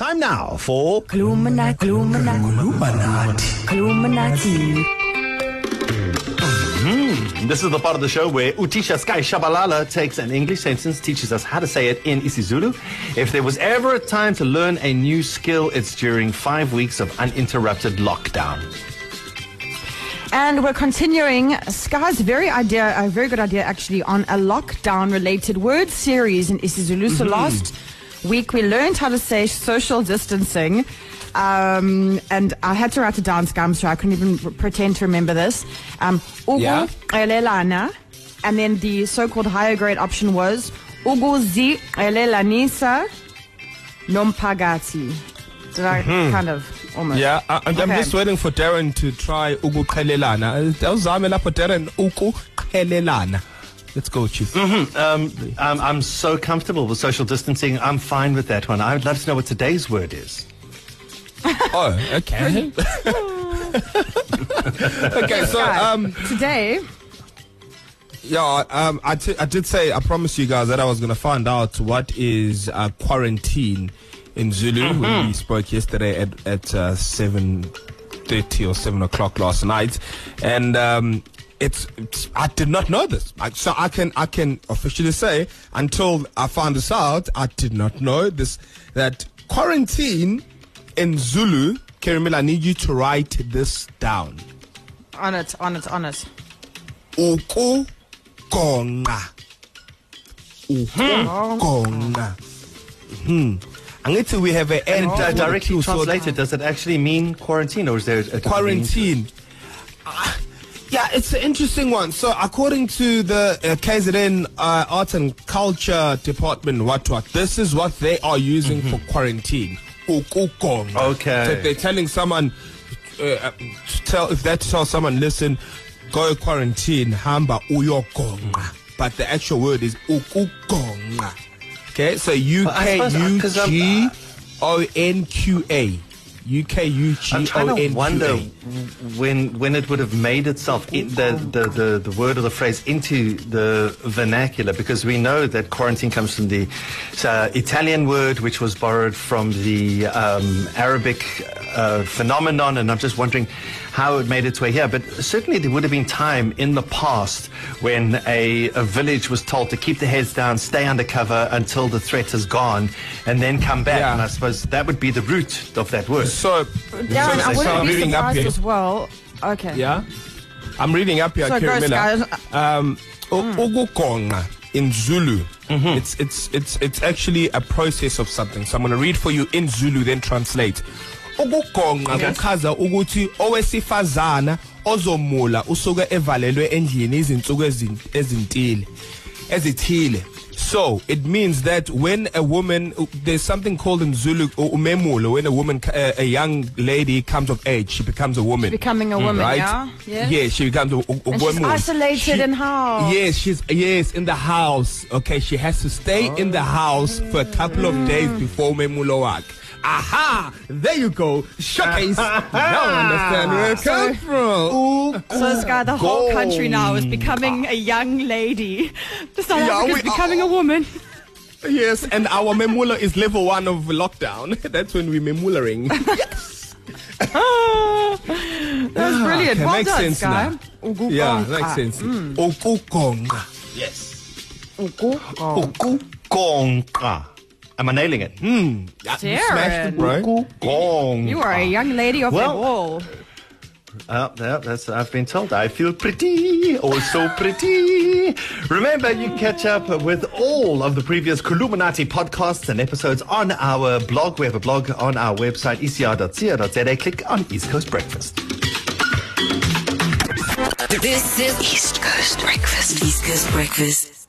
Time now for Illuminati, Illuminati, Illuminati. Illuminati. This is the part of the show where Utisha Sky Shabalala takes an English sentence, teaches us how to say it in isiZulu. If there was ever a time to learn a new skill, it's during five weeks of uninterrupted lockdown. And we're continuing Sky's very idea, a very good idea actually, on a lockdown related word series in isiZulu. So last week we learned how to say social distancing. Um, and I had to write it down. I'm sorry, I couldn't even pretend to remember this. Um, Yeah. and then the so-called higher grade option was ukuziqelelanisa nomphakathi. Did I kind of almost? Yeah, I, I'm, I'm Okay. just waiting for Darren to try ukuqhelelana. Awuzame lapho Darren ukuqhelelana. Let's go, Chief. Um, I'm, I'm so comfortable with social distancing. I'm fine with that one. I would love to know what today's word is. Oh, okay. okay, so um, today yeah, um, I, t- I did say I promised you guys that I was gonna find out what is uh, quarantine in Zulu when we spoke yesterday at at uh, seven thirty or seven o'clock last night, and um, it's, it's I did not know this. I, so I can I can officially say until I found this out, I did not know this that quarantine in Zulu. Kerimil, I need you to write this down. on it, on it, on it. ukugonqa ukugonqa hmm angithi we have a And end to the directly translated, does it actually mean quarantine or is there a quarantine Ah, yeah it's an interesting one. So according to the uh, KZN uh, art and culture department what what this is what they are using for quarantine. Ukugonqa Okay. so if they're telling someone uh, uh, to tell if they tell someone listen go quarantine hamba uyogonqa but the actual word is ukugonqa okay so U K uh, U G O N Q A. U K U G I'm O trying N to Q wonder A when when it would have made itself in the, the, the, the word or the phrase into the vernacular because we know that quarantine comes from the uh, Italian word which was borrowed from the um, Arabic uh, phenomenon and I'm just wondering how it made its way here. But certainly there would have been time in the past when a, a village was told to keep their heads down stay under cover until the threat is gone and then come back. Yeah. and I suppose that would be the root of that word. So Darren, so, I wouldn't I'm be reading up surprised here as well. Okay. Yeah. I'm reading up here, So Kerry go, Miller. Sky. Um, u- ukugonqa in Zulu. It's it's it's it's actually a process of something. So I'm going to read for you in Zulu, then translate. Ukugonqa kuchaza ukuthi owesifazana ozomula usuke evalelwe endlini izinsuku ezin- ezintile ezithile. So it means that when a woman, there's something called in Zulu umemulo. When a woman, uh, a young lady comes of age, she becomes a woman. Becoming a woman, right? yeah? Yeah. Yes, she becomes a, a, And she's woman. isolated in house. Yes, she's yes in the house. Okay, she has to stay in the house for a couple of days before memulo work. Aha! There you go. Showcase. now I understand where it comes from. So this guy, the whole country now is becoming a young lady. The South Yeah, Africa's we- becoming a woman. Yes, and our memula is level one of lockdown. That's when we're memularing. That's brilliant. okay, well makes done, sense Sky. now. Ugugonqa. yeah, makes sense. Ukugonqa. Ugugonqa. Ukugonqa. Am I nailing it? Hmm. Yeah, you smashed it, bro. Ukugonqa. You are a young lady of Well- the wall. Uh, yeah, that's I've been told. I feel pretty, oh so pretty. Remember, you catch up with all of the previous Kuluminati podcasts and episodes on our blog. We have a blog on our website, ecr.co.za. Click on East Coast Breakfast. This is East Coast Breakfast. East Coast Breakfast.